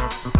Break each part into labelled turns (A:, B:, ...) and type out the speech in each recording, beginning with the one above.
A: Thank you.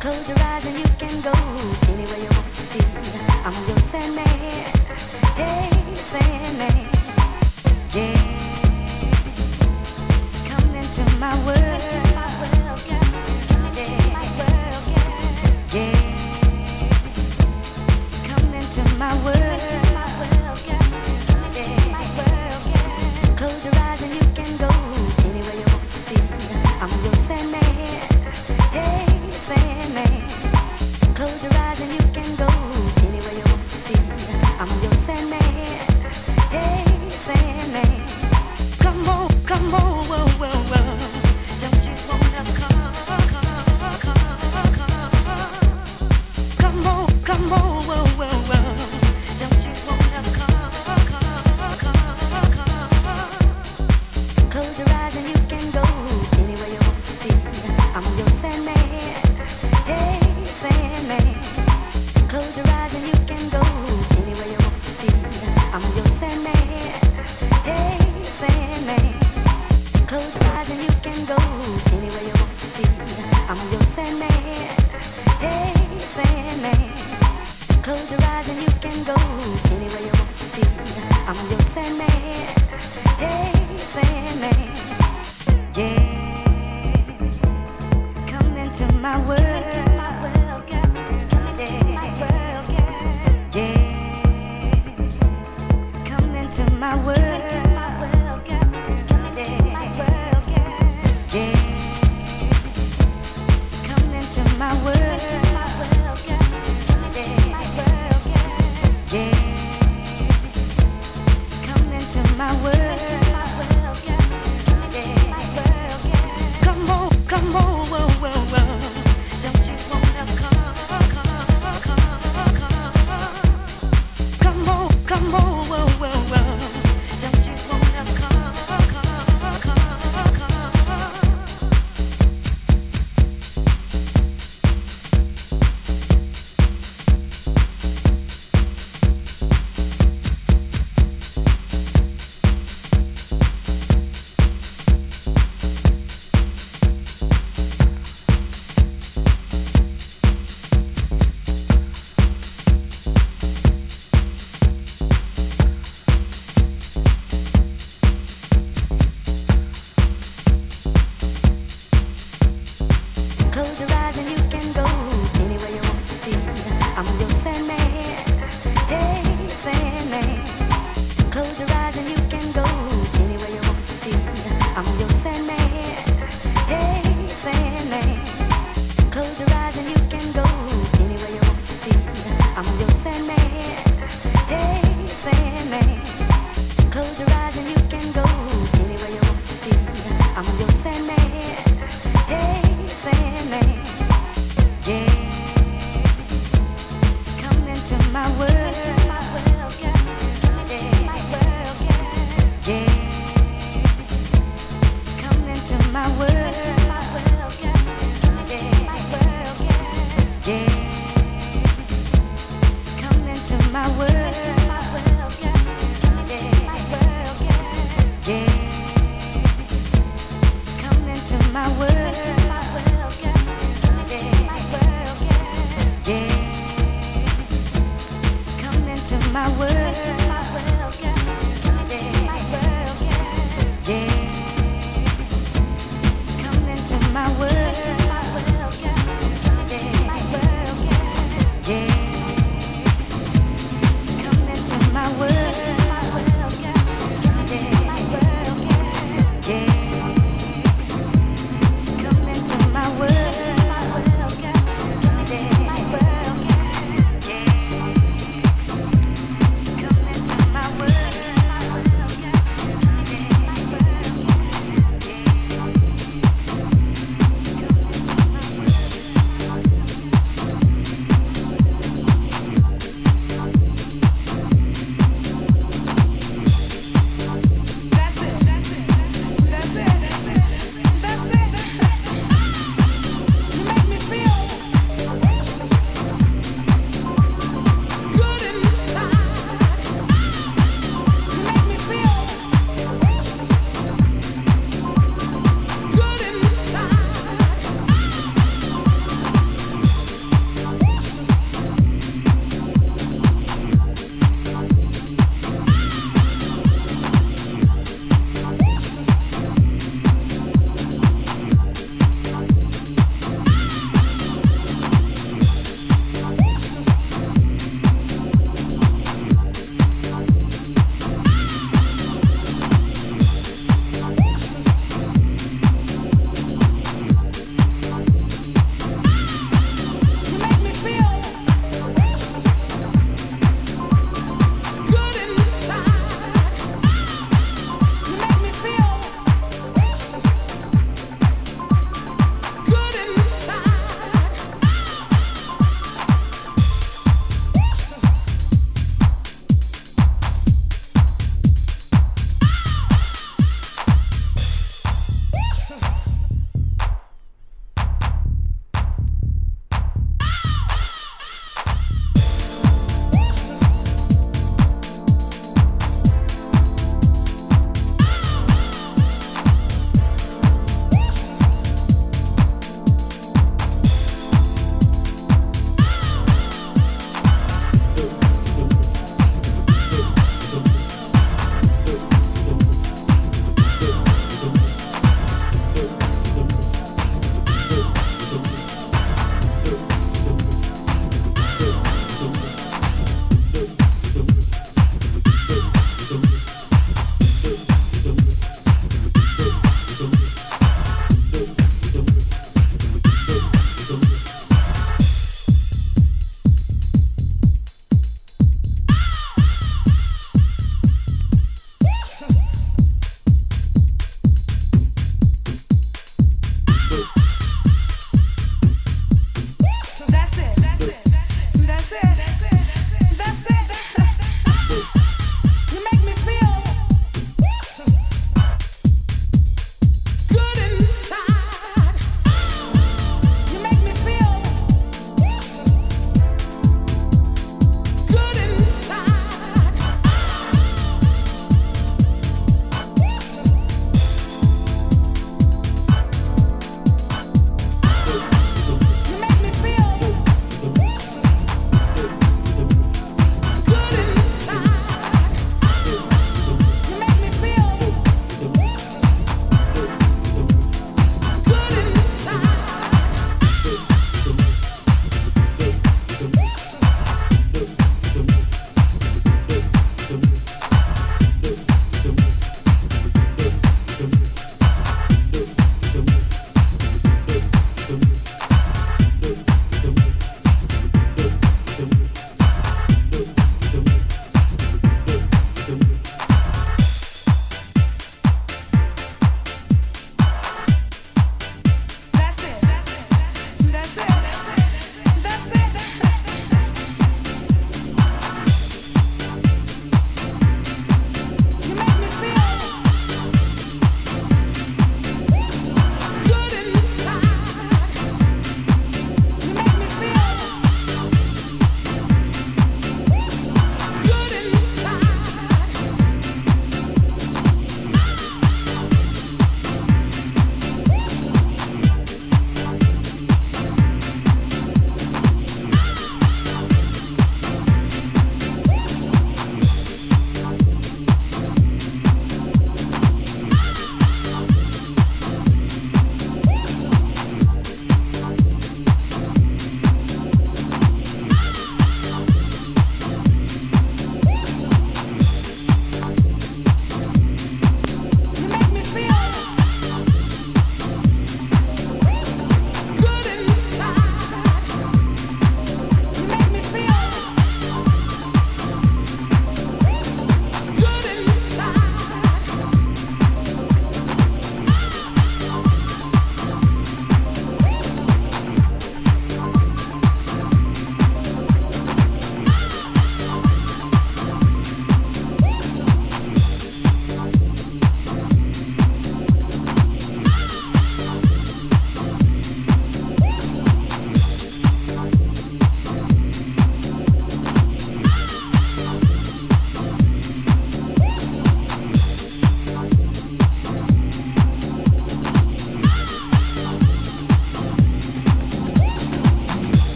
A: Close your eyes and you can go anywhere you want to see. I'm your Sandman, hey Sandman, yeah. Come into my world.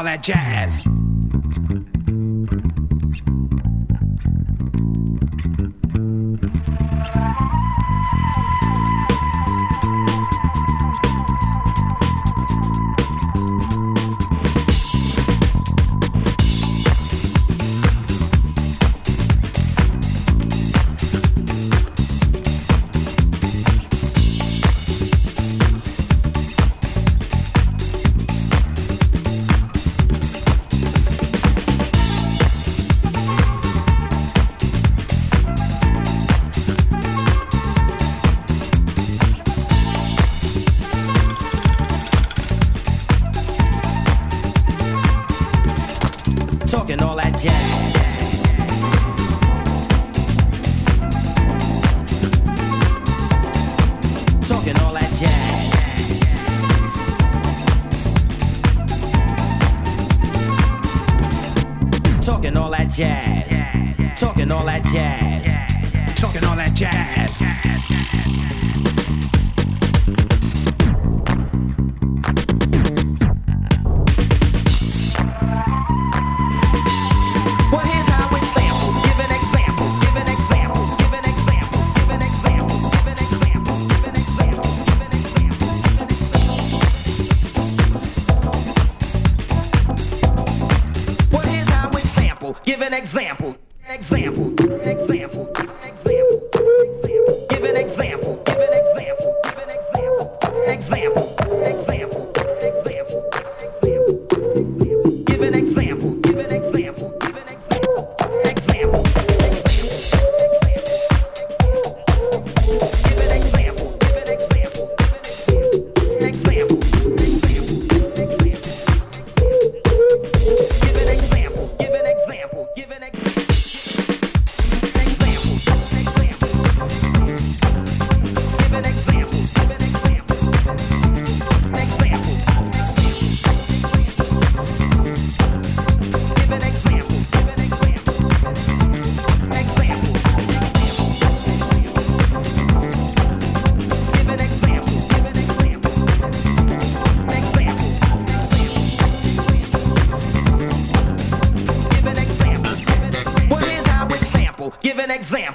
B: All that jazz. jazz. Talking all
C: that jazz.
A: Talking all that jazz. an example.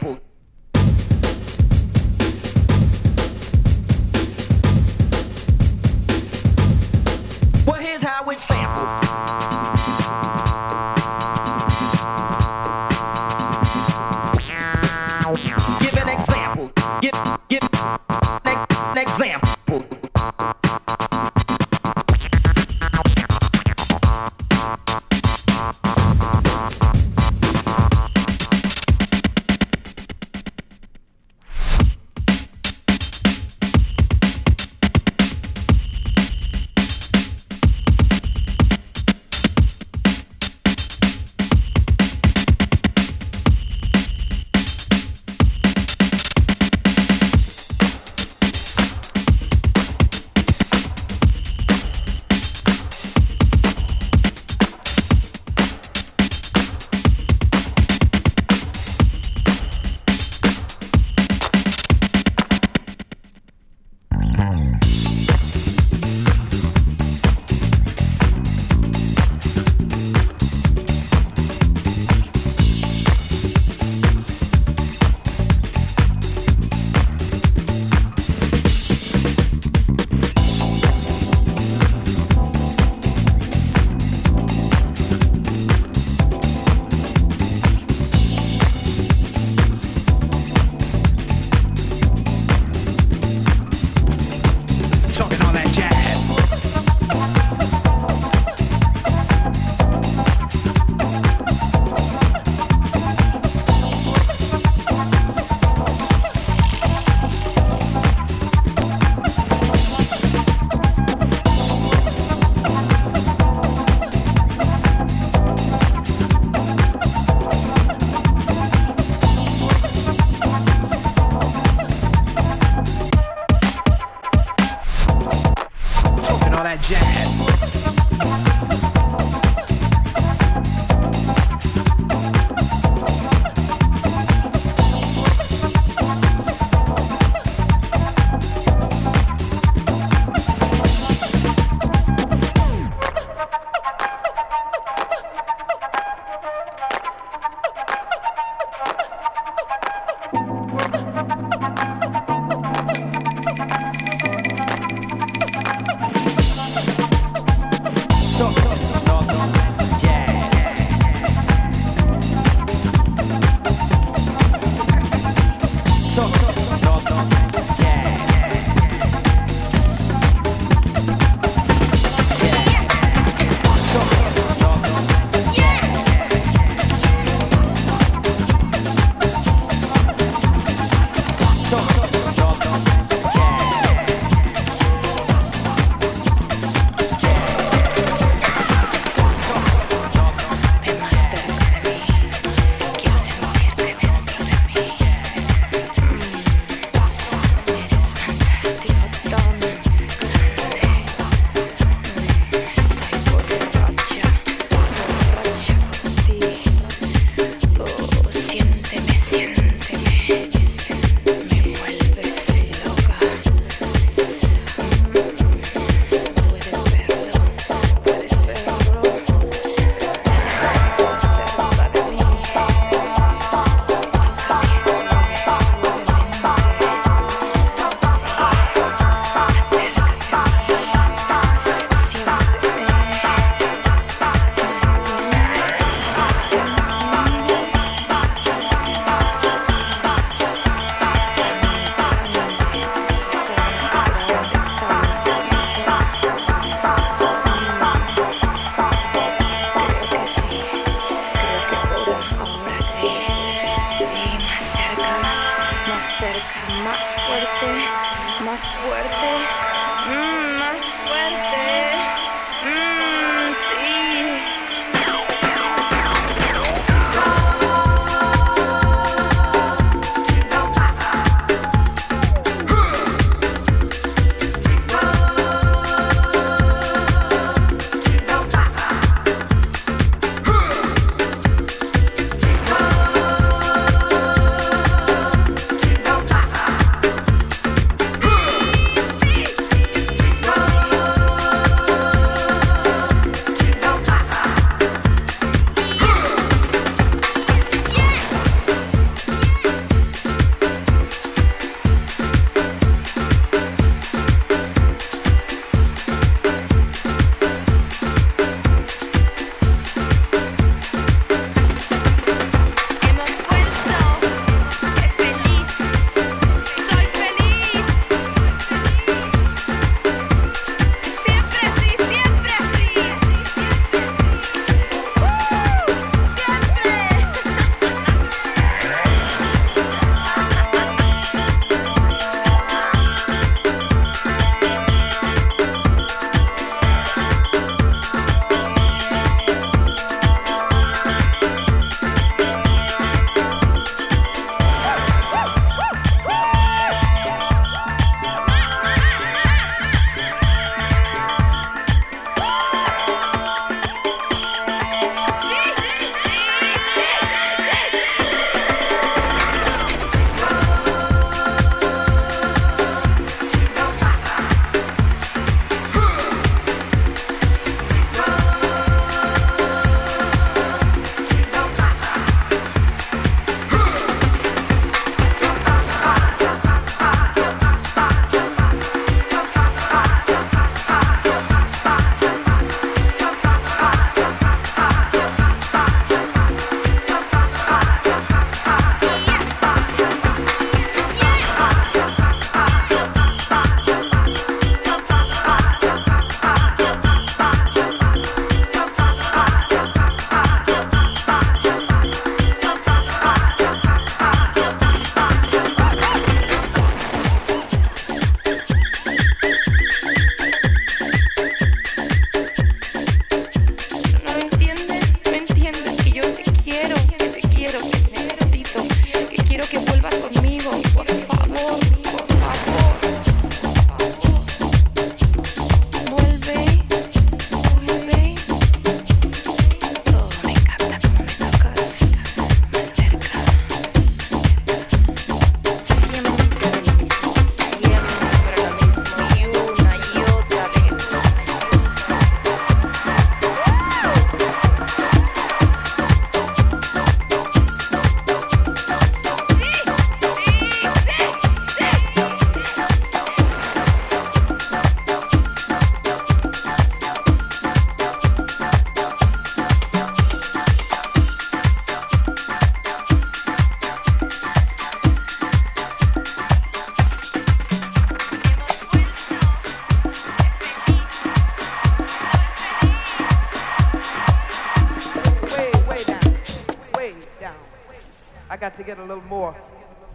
A: More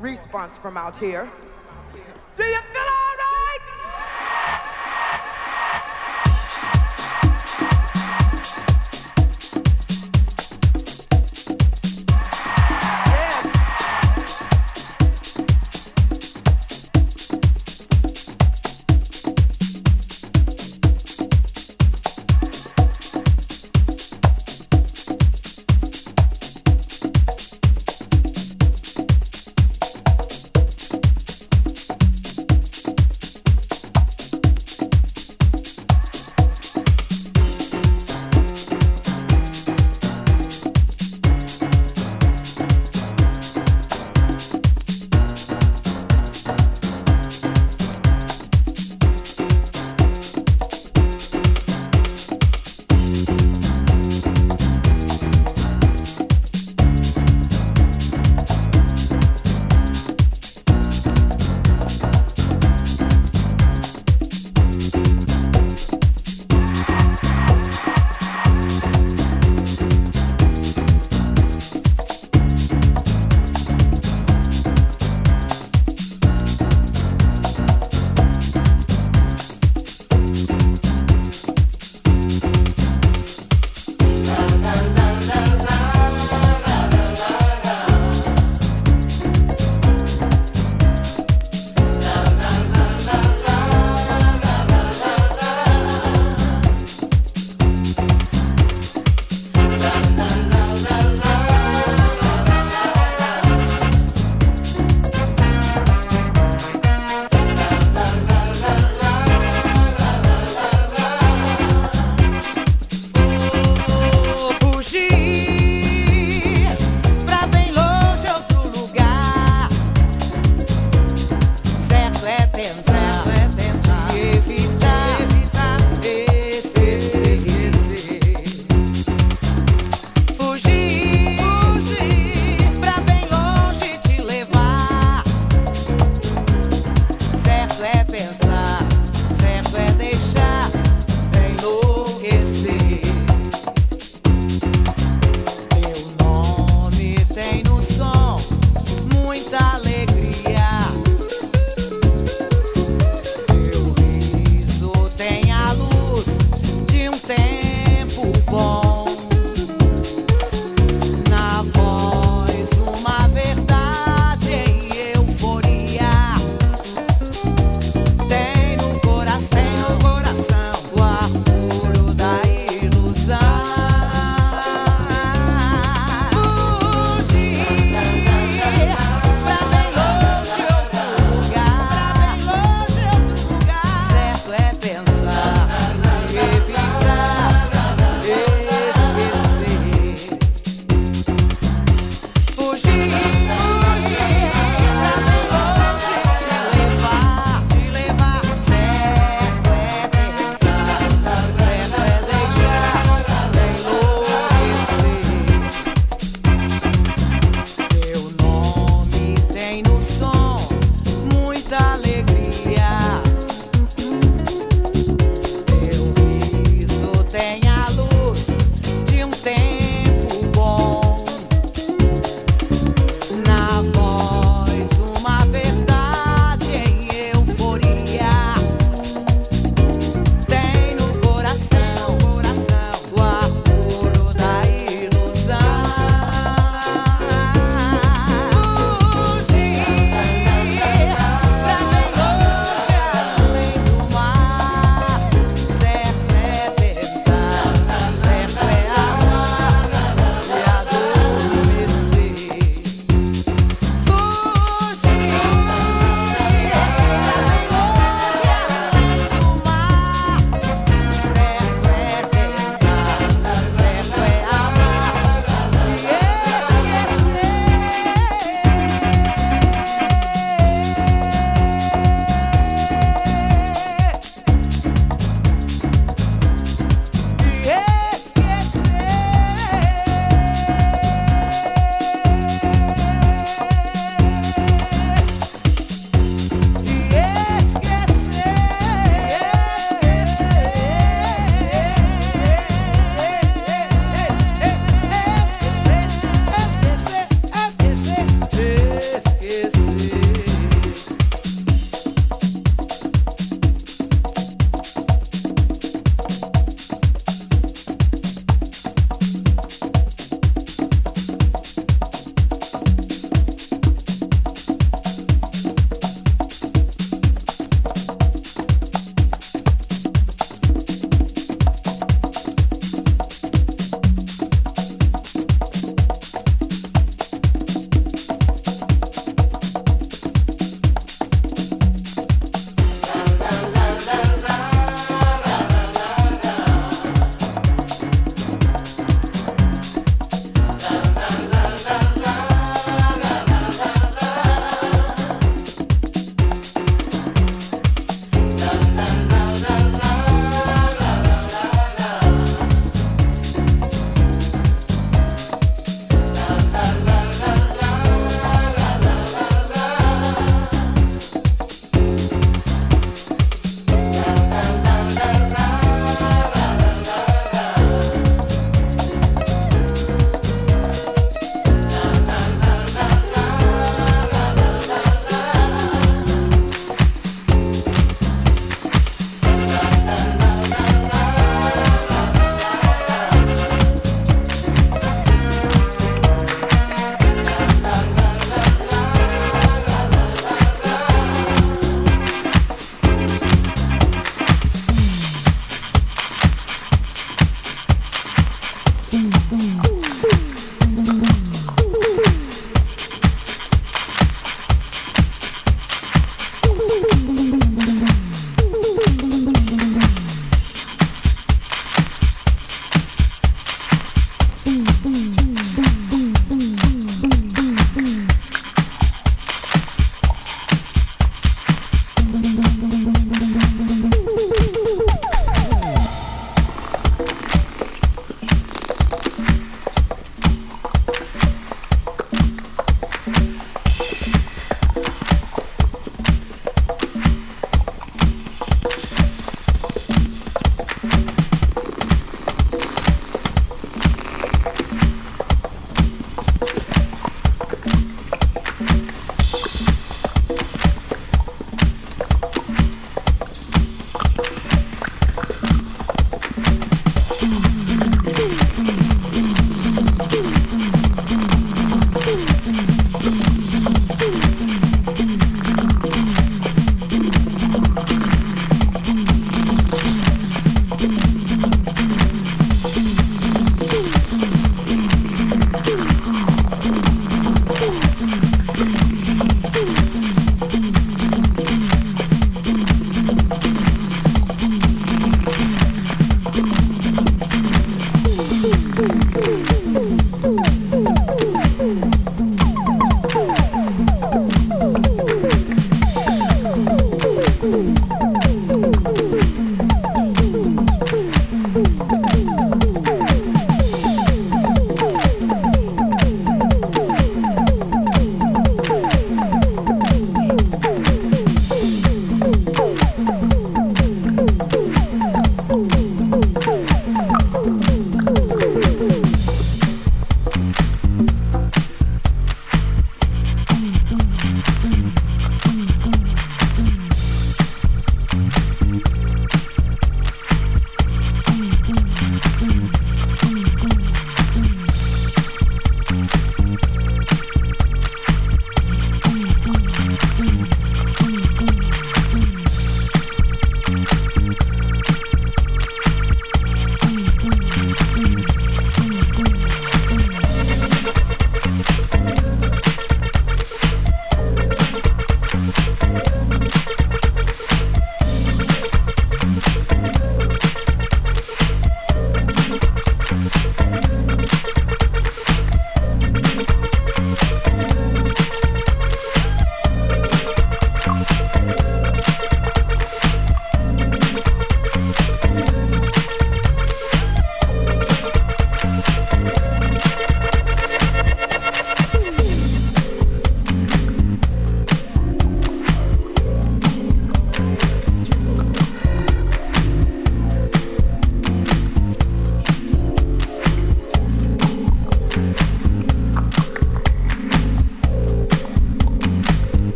A: response from out here.